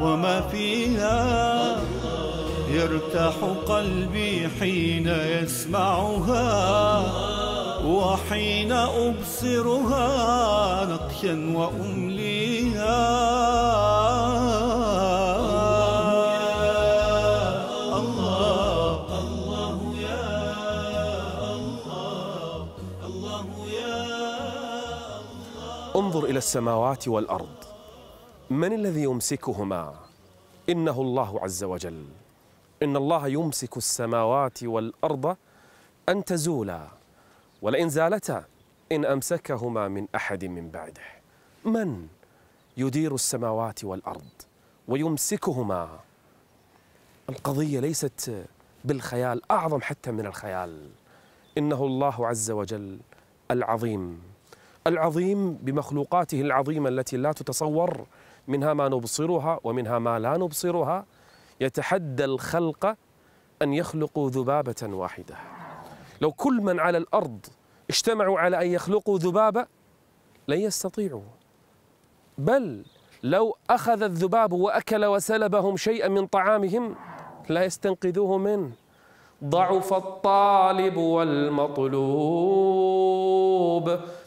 وما فيها. يرتاح قلبي حين يسمعها وحين أبصرها نقشا وأمليها. انظر إلى السماوات والأرض. من الذي يمسكهما؟ إنه الله عز وجل. إن الله يمسك السماوات والأرض أن تزولا ولئن زالتا إن أمسكهما من أحد من بعده. من يدير السماوات والأرض ويمسكهما؟ القضية ليست بالخيال أعظم حتى من الخيال. إنه الله عز وجل العظيم. العظيم بمخلوقاته العظيمة التي لا تتصور منها ما نبصرها ومنها ما لا نبصرها. يتحدى الخلق أن يخلقوا ذبابة واحدة. لو كل من على الأرض اجتمعوا على أن يخلقوا ذبابة لن يستطيعوا. بل لو أخذ الذباب وأكل وسلبهم شيئا من طعامهم لا يستنقذوه منه ضعف الطالب والمطلوب.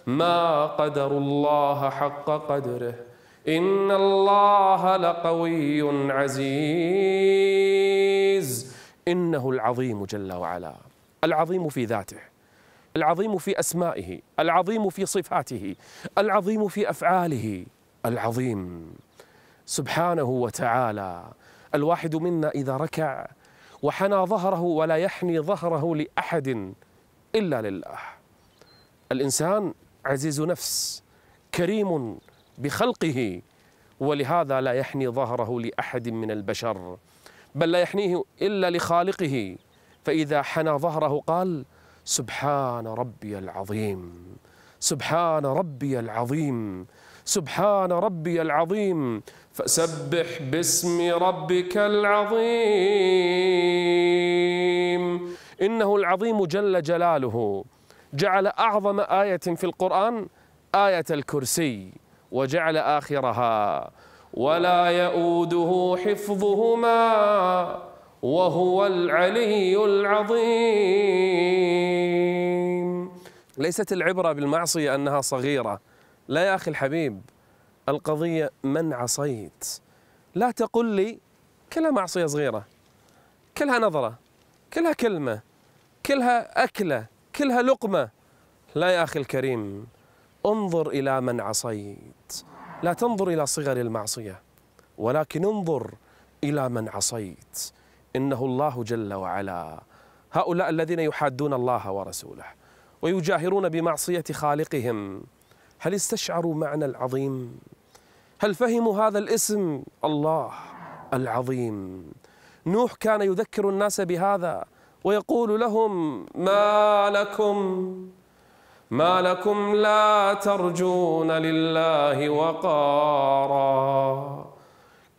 ما قدر الله حق قدره. إن الله لقوي عزيز. إنه العظيم جل وعلا العظيم في ذاته العظيم في أسمائه العظيم في صفاته العظيم في أفعاله العظيم. سبحانه وتعالى. الواحد منا إذا ركع وحنى ظهره ولا يحني ظهره لأحد إلا لله. الإنسان عزيز نفس كريم بخلقه ولهذا لا يحني ظهره لأحد من البشر بل لا يحنيه إلا لخالقه. فإذا حنى ظهره قال سبحان ربي العظيم سبحان ربي العظيم سبحان ربي العظيم فسبح باسم ربك العظيم. إنه العظيم جل جلاله. جعل أعظم آية في القرآن آية الكرسي. وجعل آخرها ولا يؤوده حفظهما وهو العلي العظيم. ليست العبرة بالمعصية أنها صغيرة. لا يا أخي الحبيب القضية من عصيت. لا تقل لي كلها معصية صغيرة كلها نظرة كلها كلمة كلها أكلة كلها لقمة. لا يا أخي الكريم انظر إلى من عصيت. لا تنظر إلى صغر المعصية ولكن انظر إلى من عصيت. إنه الله جل وعلا. هؤلاء الذين يحادون الله ورسوله ويجاهرون بمعصية خالقهم. هل استشعروا معنى العظيم؟ هل فهموا هذا الاسم؟ الله العظيم. نوح كان يذكر الناس بهذا ويقول لهم ما لكم ما لكم لا ترجون لله وقارا.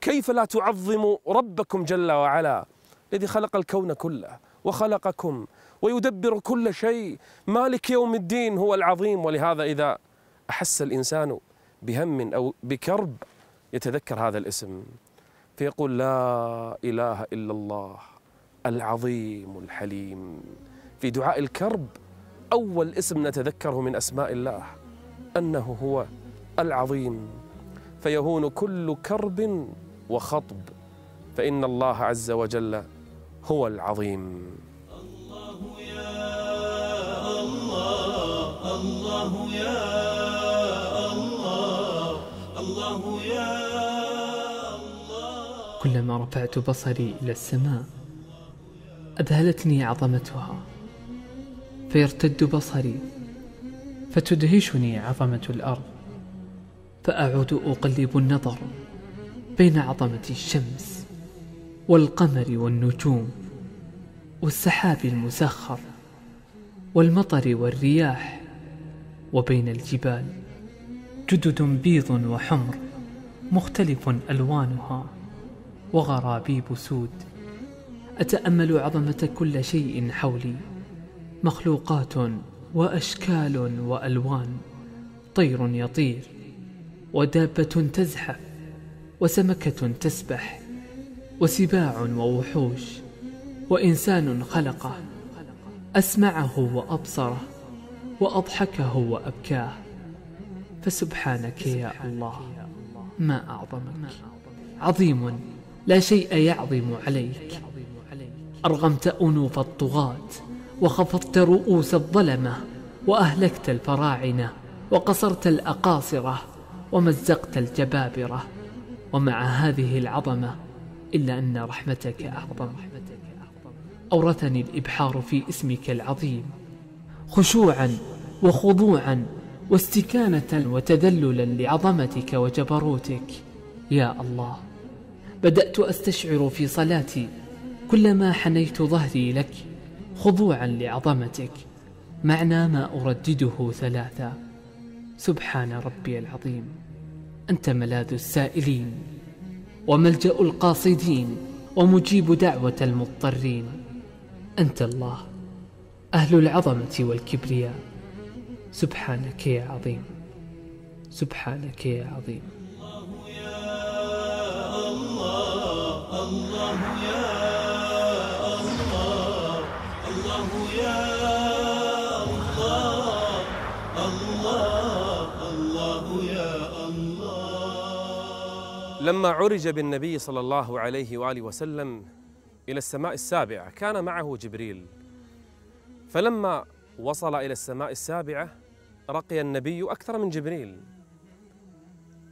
كيف لا تعظموا ربكم جل وعلا؟ الذي خلق الكون كله وخلقكم ويدبر كل شيء. مالك يوم الدين هو العظيم. ولهذا إذا أحس الإنسان بهم أو بكرب يتذكر هذا الاسم. فيقول لا إله إلا الله العظيم الحليم. في دعاء الكرب أول اسم نتذكره من أسماء الله أنه هو العظيم. فيهون كل كرب وخطب فإن الله عز وجل هو العظيم. الله يا الله الله يا الله الله يا الله كلما رفعت بصري إلى السماء أذهلتني عظمتها. فيرتد بصري فتدهشني عظمة الأرض فأعود أقلب النظر بين عظمة الشمس والقمر والنجوم والسحاب المسخر والمطر والرياح وبين الجبال جدد بيض وحمر مختلف ألوانها وغرابيب سود أتأمل عظمة كل شيء حولي. مخلوقات وأشكال وألوان طير يطير ودابة تزحف وسمكة تسبح وسباع ووحوش وإنسان خلقه أسمعه وأبصره وأضحكه وأبكاه. فسبحانك يا الله ما أعظمك. عظيم لا شيء يعظم عليك. أرغمت أنوف الطغاة. وخفضت رؤوس الظلمة وأهلكت الفراعنة وقصرت الأقاصرة ومزقت الجبابرة ومع هذه العظمة إلا أن رحمتك أعظم. أورثني الإبحار في اسمك العظيم خشوعا وخضوعا واستكانة وتذللا لعظمتك وجبروتك. يا الله بدأت أستشعر في صلاتي كلما حنيت ظهري لك. خضوعا لعظمتك معنى ما أردده ثلاثا سبحان ربي العظيم. أنت ملاذ السائلين وملجأ القاصدين ومجيب دعوة المضطرين. أنت الله أهل العظمة والكبرياء. سبحانك يا عظيم. سبحانك يا عظيم. لما عرج بالنبي صلى الله عليه وآله وسلم إلى السماء السابعة كان معه جبريل. فلما وصل إلى السماء السابعة رقي النبي أكثر من جبريل.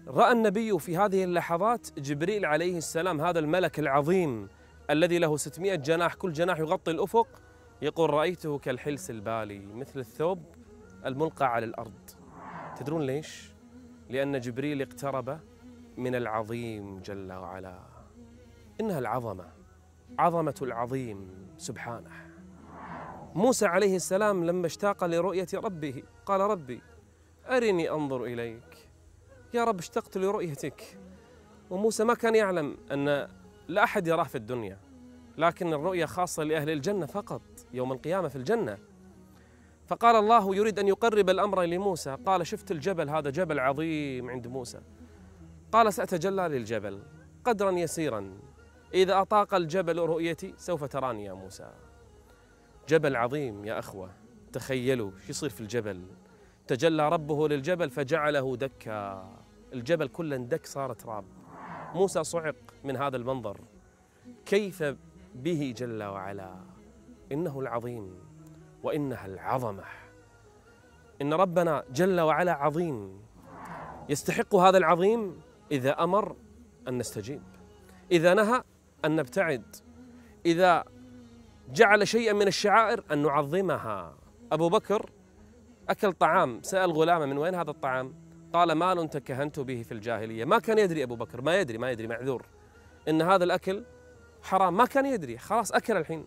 رأى النبي في هذه اللحظات جبريل عليه السلام هذا الملك العظيم الذي له 600 جناح كل جناح يغطي الأفق يقول رأيته كالحلس البالي مثل الثوب الملقى على الأرض. تدرون ليش؟ لأن جبريل اقترب من العظيم جل وعلا. إنها العظمة عظمة العظيم سبحانه. موسى عليه السلام لما اشتاق لرؤية ربه قال ربي أرني أنظر إليك. يا رب اشتقت لرؤيتك. وموسى ما كان يعلم أن لا أحد يراه في الدنيا لكن الرؤية خاصة لأهل الجنة فقط يوم القيامة في الجنة. فقال الله يريد أن يقرب الأمر لموسى. قال شفت الجبل هذا جبل عظيم عند موسى. قال سأتجلى للجبل قدرا يسيرا. إذا أطاق الجبل رؤيتي سوف تراني يا موسى. جبل عظيم يا أخوة تخيلوا شو يصير في الجبل. تجلى ربه للجبل فجعله دكا. الجبل كله اندك صار تراب موسى صعق من هذا المنظر. كيف به جل وعلا؟ إنه العظيم وإنها العظمة. إن ربنا جل وعلا عظيم. يستحق هذا العظيم إذا أمر أن نستجيب. إذا نهى أن نبتعد. إذا جعل شيئا من الشعائر أن نعظمها. أبو بكر أكل طعام. سأل غلامه من وين هذا الطعام؟ قال مال تكهنت به في الجاهلية. ما كان يدري أبو بكر ما يدري ما يدري معذور. إن هذا الأكل حرام ما كان يدري. خلاص أكل الحين.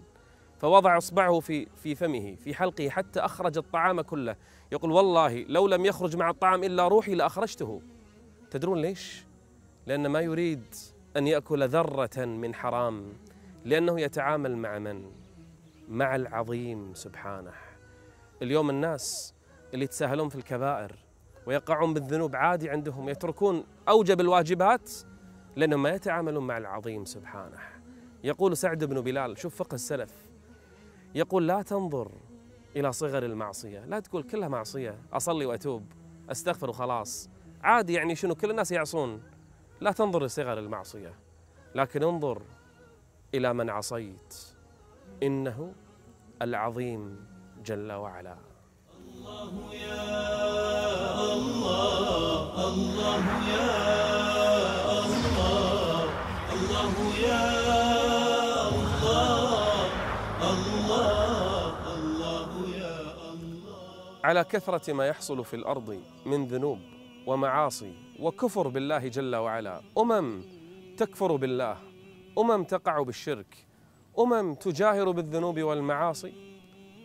فوضع إصبعه في في فمه في حلقه حتى أخرج الطعام كله. يقول والله لو لم يخرج مع الطعام إلا روحي لأخرجته. تدرون ليش؟ لأن ما يريد أن يأكل ذرة من حرام لأنه يتعامل مع من؟ مع العظيم سبحانه. اليوم الناس اللي يتساهلون في الكبائر ويقعون بالذنوب عادي عندهم يتركون أوجب الواجبات لأنهم ما يتعاملون مع العظيم سبحانه. يقول سعد بن بلال شوف فقه السلف يقول لا تنظر إلى صغر المعصية. لا تقول كلها معصية أصلي وأتوب أستغفر وخلاص. عادي يعني شنو؟ كل الناس يعصون. لا تنظر لصغر المعصية لكن انظر إلى من عصيت. إنه العظيم جل وعلا. الله يا الله الله يا الله الله يا الله على كثرة ما يحصل في الأرض من ذنوب. ومعاصي وكفر بالله جل وعلا. أمم تكفر بالله أمم تقع بالشرك أمم تجاهر بالذنوب والمعاصي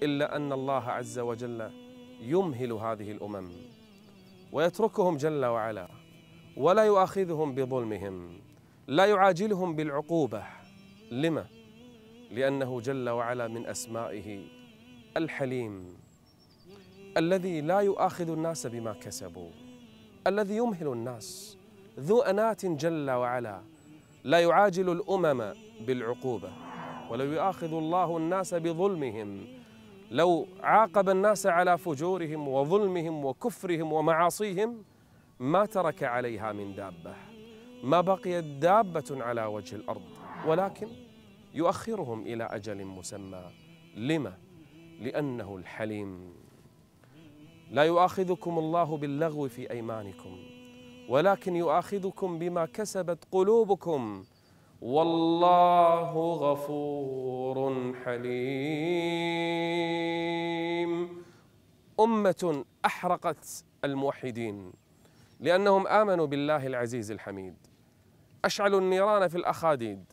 إلا أن الله عز وجل يمهل هذه الأمم ويتركهم جل وعلا ولا يؤاخذهم بظلمهم لا يعاجلهم بالعقوبة. لما؟ لأنه جل وعلا من أسمائه الحليم الذي لا يؤاخذ الناس بما كسبوا. الذي يمهل الناس ذو أنات جل وعلا لا يعاجل الأمم بالعقوبة ولو يؤاخذ الله الناس بظلمهم لو عاقب الناس على فجورهم وظلمهم وكفرهم ومعاصيهم ما ترك عليها من دابة ما بقيت دابة على وجه الأرض ولكن يؤخرهم إلى أجل مسمى لما؟ لأنه الحليم لا يؤاخذكم الله باللغو في أيمانكم ولكن يؤاخذكم بما كسبت قلوبكم. والله غفور حليم. أمة أحرقت الموحدين لأنهم آمنوا بالله العزيز الحميد. أشعلوا النيران في الأخاديد.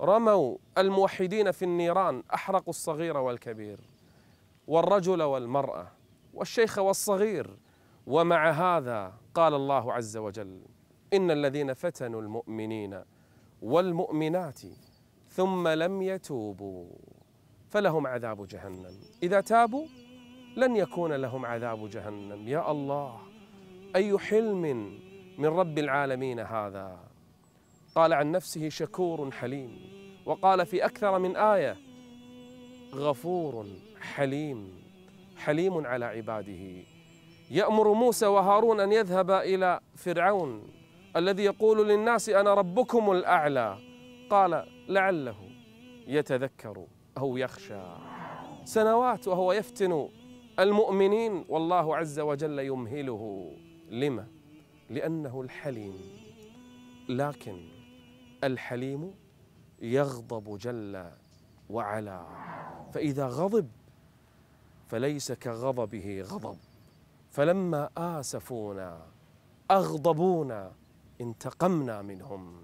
رموا الموحدين في النيران أحرقوا الصغير والكبير. والرجل والمرأة. والشيخ والصغير. ومع هذا قال الله عز وجل إن الذين فتنوا المؤمنين والمؤمنات ثم لم يتوبوا فلهم عذاب جهنم. إذا تابوا لن يكون لهم عذاب جهنم. يا الله أي حلم من رب العالمين هذا؟ قال عن نفسه شكور حليم. وقال في أكثر من آية غفور حليم. حليم على عباده. يأمر موسى وهارون أن يذهبا إلى فرعون الذي يقول للناس أنا ربكم الأعلى. قال لعله يتذكر أو يخشى. سنوات وهو يفتن المؤمنين والله عز وجل يمهله. لما؟ لأنه الحليم. لكن الحليم يغضب جل وعلا. فإذا غضب فليس كغضبه غضب. فلما آسفونا أغضبونا انتقمنا منهم.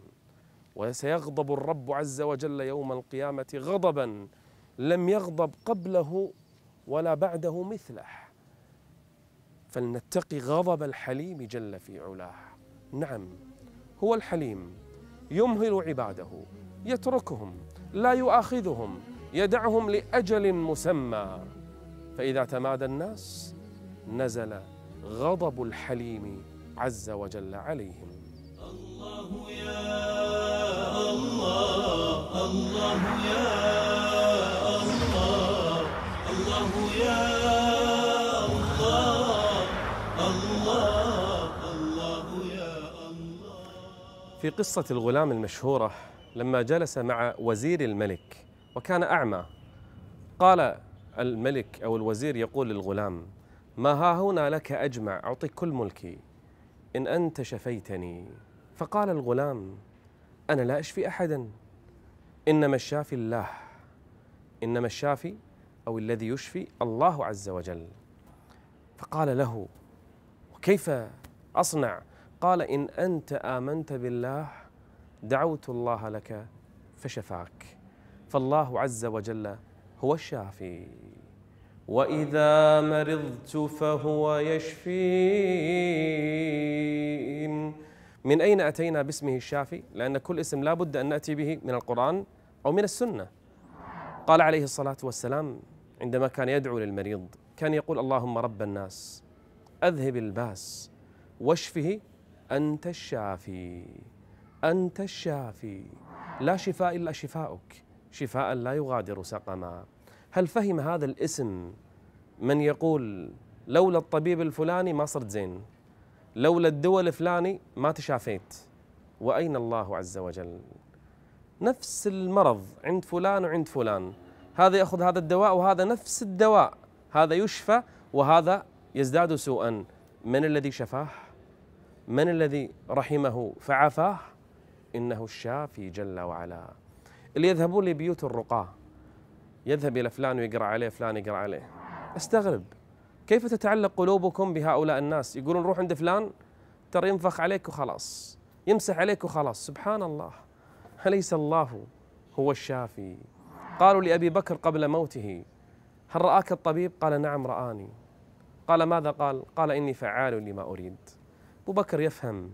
وسيغضب الرب عز وجل يوم القيامة غضبا لم يغضب قبله ولا بعده مثله. فلنتقي غضب الحليم جل في علاه. نعم هو الحليم يمهل عباده يتركهم لا يؤاخذهم يدعهم لأجل مسمى. فإذا تمادى الناس نزل غضب الحليم عز وجل عليهم. الله يا الله الله يا الله الله يا الله الله الله يا الله في قصة الغلام المشهورة لما جلس مع وزير الملك وكان أعمى قال الملك أو الوزير يقول للغلام ما ها هنا لك أجمع أعطيك كل ملكي إن أنت شفيتني. فقال الغلام أنا لا أشفي أحدا إنما الشافي الله إنما الشافي أو الذي يشفي الله عز وجل. فقال له وكيف أصنع؟ قال إن أنت آمنت بالله دعوت الله لك فشفاك فالله عز وجل هو الشافي وإذا مرضت فهو يشفين. من أين أتينا باسمه الشافي؟ لأن كل اسم لا بد أن نأتي به من القرآن أو من السنة. قال عليه الصلاة والسلام عندما كان يدعو للمريض كان يقول اللهم رب الناس أذهب الباس واشفه أنت الشافي أنت الشافي لا شفاء إلا شفاؤك. شفاء لا يغادر سقما. هل فهم هذا الاسم من يقول لولا الطبيب الفلاني ما صرت زين؟ لولا الدواء الفلاني ما تشافيت. وأين الله عز وجل؟ نفس المرض عند فلان وعند فلان. هذا يأخذ هذا الدواء وهذا نفس الدواء. هذا يشفى وهذا يزداد سوءا. من الذي شفاه؟ من الذي رحمه فعافاه؟ إنه الشافي جل وعلا. اللي يذهبون لبيوت الرقاة. يذهب إلى فلان ويقرأ عليه فلان يقرأ عليه. استغرب. كيف تتعلق قلوبكم بهؤلاء الناس؟ يقولون روح عند فلان ترى ينفخ عليك وخلاص. يمسح عليك وخلاص. سبحان الله. أليس الله هو الشافي؟ قالوا لأبي بكر قبل موته هل رآك الطبيب؟ قال نعم رآني. قال ماذا؟ قال قال إني فعال لما أريد. أبو بكر يفهم.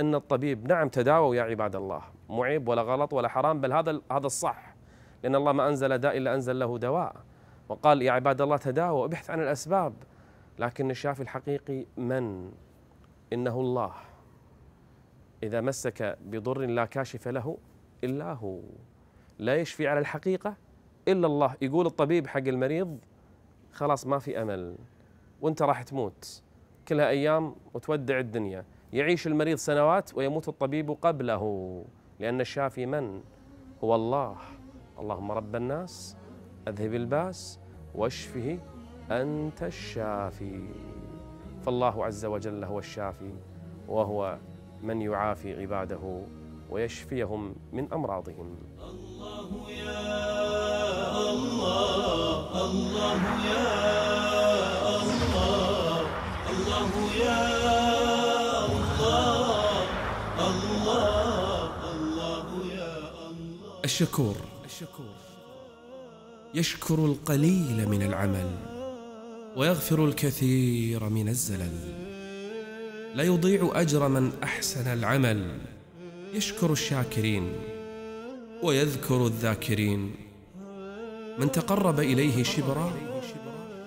أن الطبيب نعم تداووا يا عباد الله مو عيب ولا غلط ولا حرام بل هذا هذا الصح لأن الله ما أنزل داء إلا أنزل له دواء. وقال يا عباد الله تداووا ابحث عن الأسباب. لكن الشافي الحقيقي من؟ إنه الله. إذا مسك بضر لا كاشف له إلا هو. لا يشفي على الحقيقة إلا الله. يقول الطبيب حق المريض خلاص ما في أمل وأنت راح تموت. كلها أيام وتودع الدنيا. يعيش المريض سنوات ويموت الطبيب قبله. لأن الشافي من؟ هو الله. اللهم رب الناس أذهب الباس واشفه أنت الشافي. فالله عز وجل هو الشافي وهو من يعافي عباده ويشفيهم من أمراضهم. الله يا الله الله يا الله الله يا الشكور. يشكر القليل من العمل ويغفر الكثير من الزلل. لا يضيع أجر من أحسن العمل يشكر الشاكرين ويذكر الذاكرين. من تقرب إليه شبرا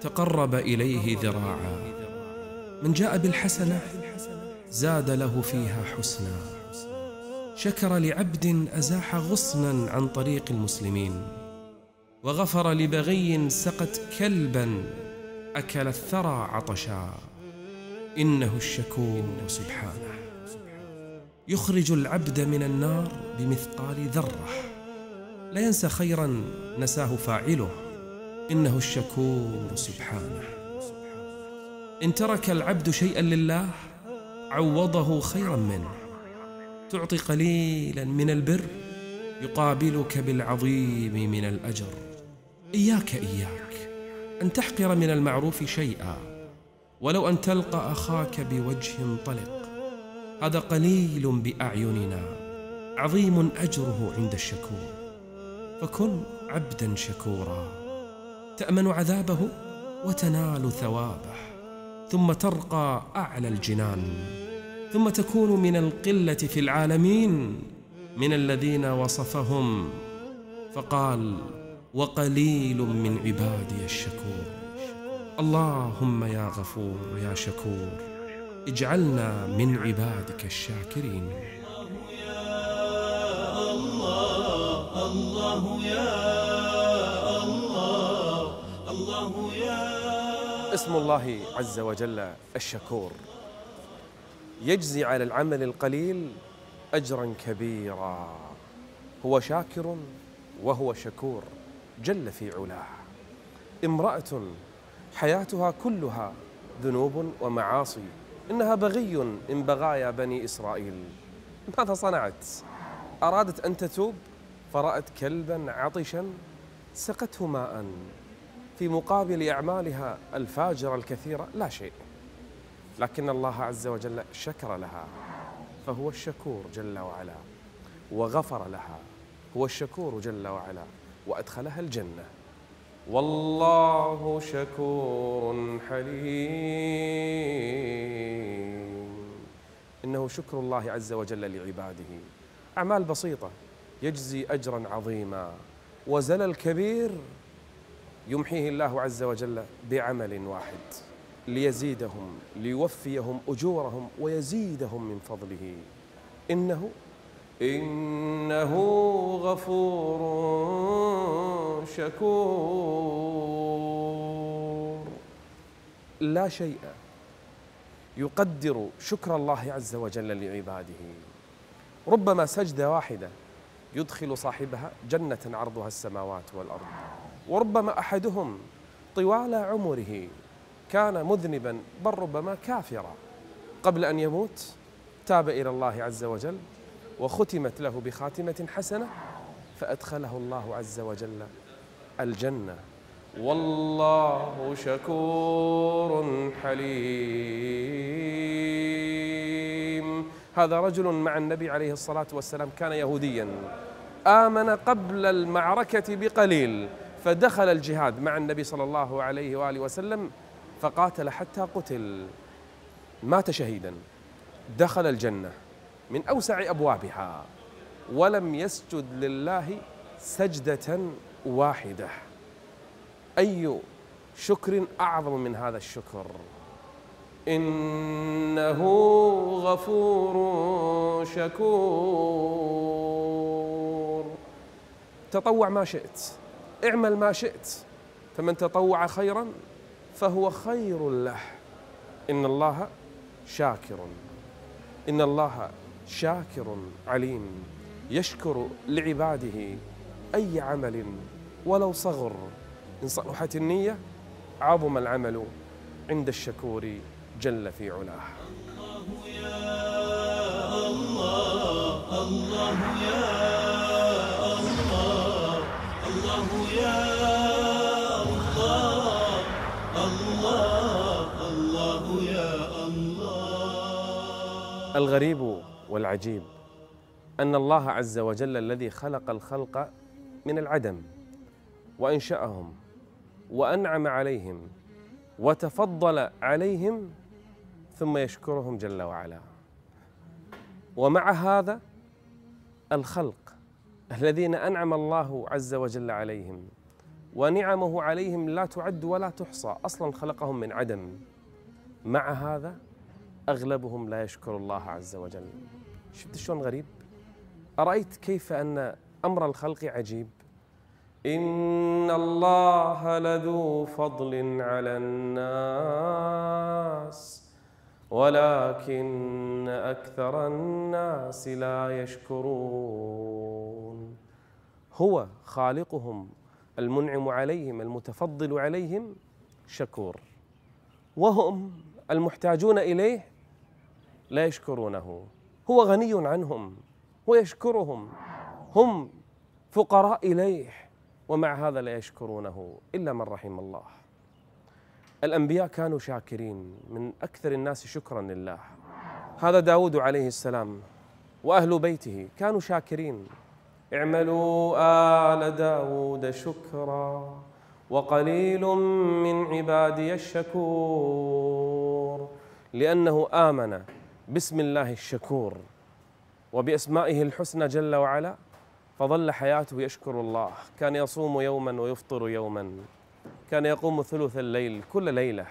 تقرب إليه ذراعا. من جاء بالحسنة زاد له فيها حسنا. شكر لعبد أزاح غصنا عن طريق المسلمين وغفر لبغي سقت كلبا أكل الثرى عطشا. إنه الشكور سبحانه. يخرج العبد من النار بمثقال ذرة لا ينسى خيرا نساه فاعله. إنه الشكور سبحانه. إن ترك العبد شيئا لله عوضه خيرا منه. تعطي قليلا من البر يقابلك بالعظيم من الأجر. إياك إياك أن تحقر من المعروف شيئا ولو أن تلقى أخاك بوجه طلق. هذا قليل بأعيننا عظيم أجره عند الشكور. فكن عبدا شكورا تأمن عذابه وتنال ثوابه ثم ترقى أعلى الجنان. ثم تكون من القلة في العالمين من الذين وصفهم. فقال وقليل من عبادي الشكور. اللهم يا غفور يا شكور اجعلنا من عبادك الشاكرين. الله الله يا الله الله يا اسم الله عز وجل الشكور. يجزي على العمل القليل أجرا كبيرا. هو شاكر وهو شكور جل في علاه. امرأة حياتها كلها ذنوب ومعاصي. إنها بغي من بغايا بني إسرائيل. ماذا صنعت؟ أرادت أن تتوب؟ فرأت كلبا عطشا؟ سقته ماء. في مقابل أعمالها الفاجرة الكثيرة؟ لا شيء. لكن الله عز وجل شكر لها فهو الشكور جل وعلا وغفر لها هو الشكور جل وعلا وأدخلها الجنة. والله شكور حليم. إنه شكر الله عز وجل لعباده. أعمال بسيطة يجزي أجرا عظيما. وزلل كبير يمحيه الله عز وجل بعمل واحد. ليزيدهم ليوفيهم أجورهم ويزيدهم من فضله. إنه إنه غفور شكور. لا شيء يقدر شكر الله عز وجل لعباده. ربما سجدة واحدة يدخل صاحبها جنة عرضها السماوات والأرض. وربما أحدهم طوال عمره كان مذنبا بل ربما كافرا. قبل أن يموت تاب إلى الله عز وجل وختمت له بخاتمة حسنة فأدخله الله عز وجل الجنة. والله شكور حليم. هذا رجل مع النبي عليه الصلاة والسلام كان يهوديا. آمن قبل المعركة بقليل فدخل الجهاد مع النبي صلى الله عليه وآله وسلم فقاتل حتى قتل. مات شهيدا. دخل الجنة من أوسع أبوابها ولم يسجد لله سجدة واحدة. أي شكر أعظم من هذا الشكر. إنه غفور شكور. تطوع ما شئت. اعمل ما شئت. فمن تطوع خيرا فهو خير له. إن الله شاكر. إن الله شاكر عليم. يشكر لعباده أي عمل ولو صغر. إن صلحت النية عظم العمل عند الشكور جل في علاه. الغريب والعجيب أن الله عز وجل الذي خلق الخلق من العدم وأنشأهم وأنعم عليهم وتفضل عليهم ثم يشكرهم جل وعلا. ومع هذا الخلق الذين أنعم الله عز وجل عليهم ونعمه عليهم لا تعد ولا تحصى أصلا خلقهم من عدم. مع هذا أغلبهم لا يشكر الله عز وجل. شفت شلون غريب؟ أرأيت كيف أن أمر الخلق عجيب؟ إن الله لذو فضل على الناس ولكن أكثر الناس لا يشكرون. هو خالقهم المنعم عليهم المتفضل عليهم شكور وهم المحتاجون إليه لا يشكرونه هو غني عنهم ويشكرهم هم فقراء إليه ومع هذا لا يشكرونه إلا من رحم الله. الأنبياء كانوا شاكرين من أكثر الناس شكرا لله. هذا داود عليه السلام وأهل بيته كانوا شاكرين. اعملوا آل داود شكرا وقليل من عبادي الشكور لأنه آمن باسم الله الشكور وبأسمائه الحسنى جل وعلا فظل حياته يشكر الله. كان يصوم يوما ويفطر يوما. كان يقوم ثلث الليل كل ليلة.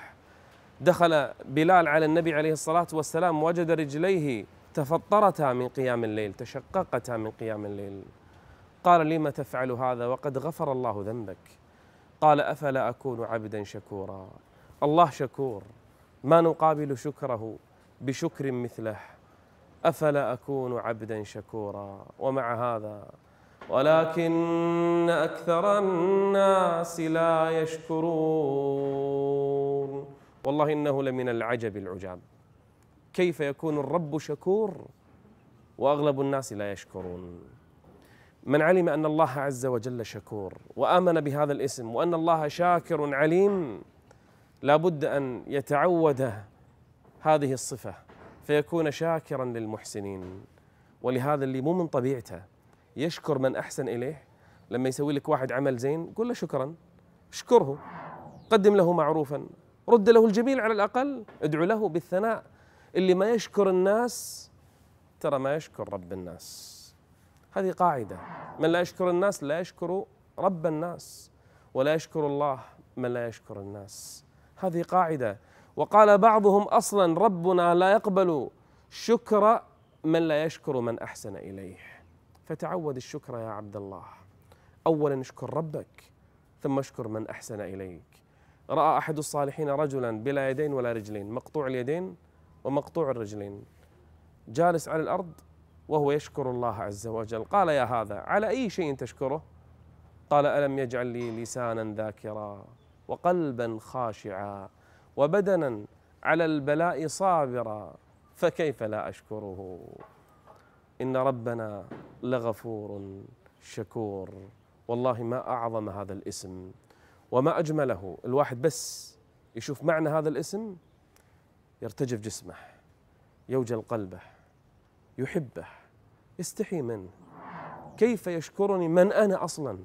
دخل بلال على النبي عليه الصلاة والسلام وجد رجليه تفطرتا من قيام الليل تشققتا من قيام الليل. قال لم تفعل هذا وقد غفر الله ذنبك؟ قال أفلا أكون عبدا شكورا. الله شكور. ما نقابل شكره؟ بشكر مثله أفلا أكون عبدا شكورا؟ ومع هذا ولكن أكثر الناس لا يشكرون. والله إنه لمن العجب العجاب. كيف يكون الرب شكور وأغلب الناس لا يشكرون؟ من علم أن الله عز وجل شكور وآمن بهذا الاسم وأن الله شاكر عليم لا بد أن يتعود هذه الصفة فيكون شاكرا للمحسنين. ولهذا اللي مو من طبيعته يشكر من أحسن إليه. لما يسوي لك واحد عمل زين قل له شكرا. اشكره. قدم له معروفا. رد له الجميل على الأقل. ادعو له بالثناء. اللي ما يشكر الناس ترى ما يشكر رب الناس. هذه قاعدة. من لا يشكر الناس لا يشكر رب الناس. ولا يشكر الله من لا يشكر الناس. هذه قاعدة. وقال بعضهم أصلا ربنا لا يقبل شكر من لا يشكر من أحسن إليه. فتعود الشكر يا عبد الله. اولا اشكر ربك ثم اشكر من أحسن إليك. رأى أحد الصالحين رجلا بلا يدين ولا رجلين مقطوع اليدين ومقطوع الرجلين جالس على الأرض وهو يشكر الله عز وجل. قال يا هذا على أي شيء تشكره؟ قال ألم يجعل لي لسانا ذاكرا وقلبا خاشعا. وبدنا على البلاء صابرا فكيف لا أشكره؟ إن ربنا لغفور شكور. والله ما أعظم هذا الاسم وما أجمله. الواحد بس يشوف معنى هذا الاسم يرتجف جسمه يوجل قلبه يحبه يستحي منه. كيف يشكرني من أنا أصلا؟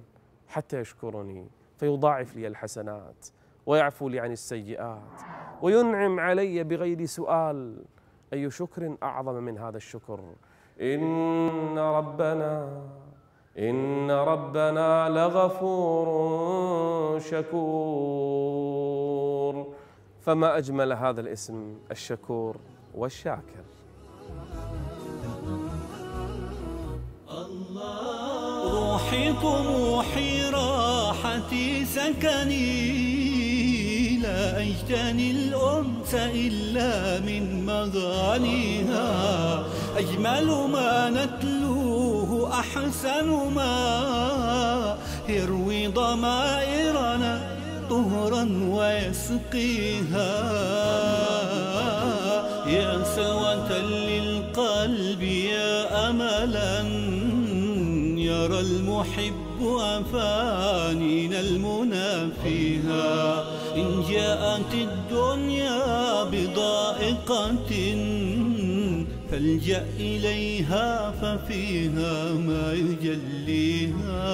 حتى يشكرني فيضاعف لي الحسنات. ويعفو لي عن السيئات. وينعم علي بغير سؤال. أي شكر أعظم من هذا الشكر؟ إن ربنا إن ربنا لغفور شكور. فما أجمل هذا الاسم الشكور والشاكر. روحي طموحي راحتي سكني. لا أجتني الأنس إلا من مغانيها أجمل ما نتلوه أحسن ما. يروي ضمائرنا طهرا ويسقيها. يا سلوة للقلب يا أملا. يرى المحب أفانينا المنى فيها إن جاءت الدنيا بضائقة فالجأ إليها ففيها ما يجليها.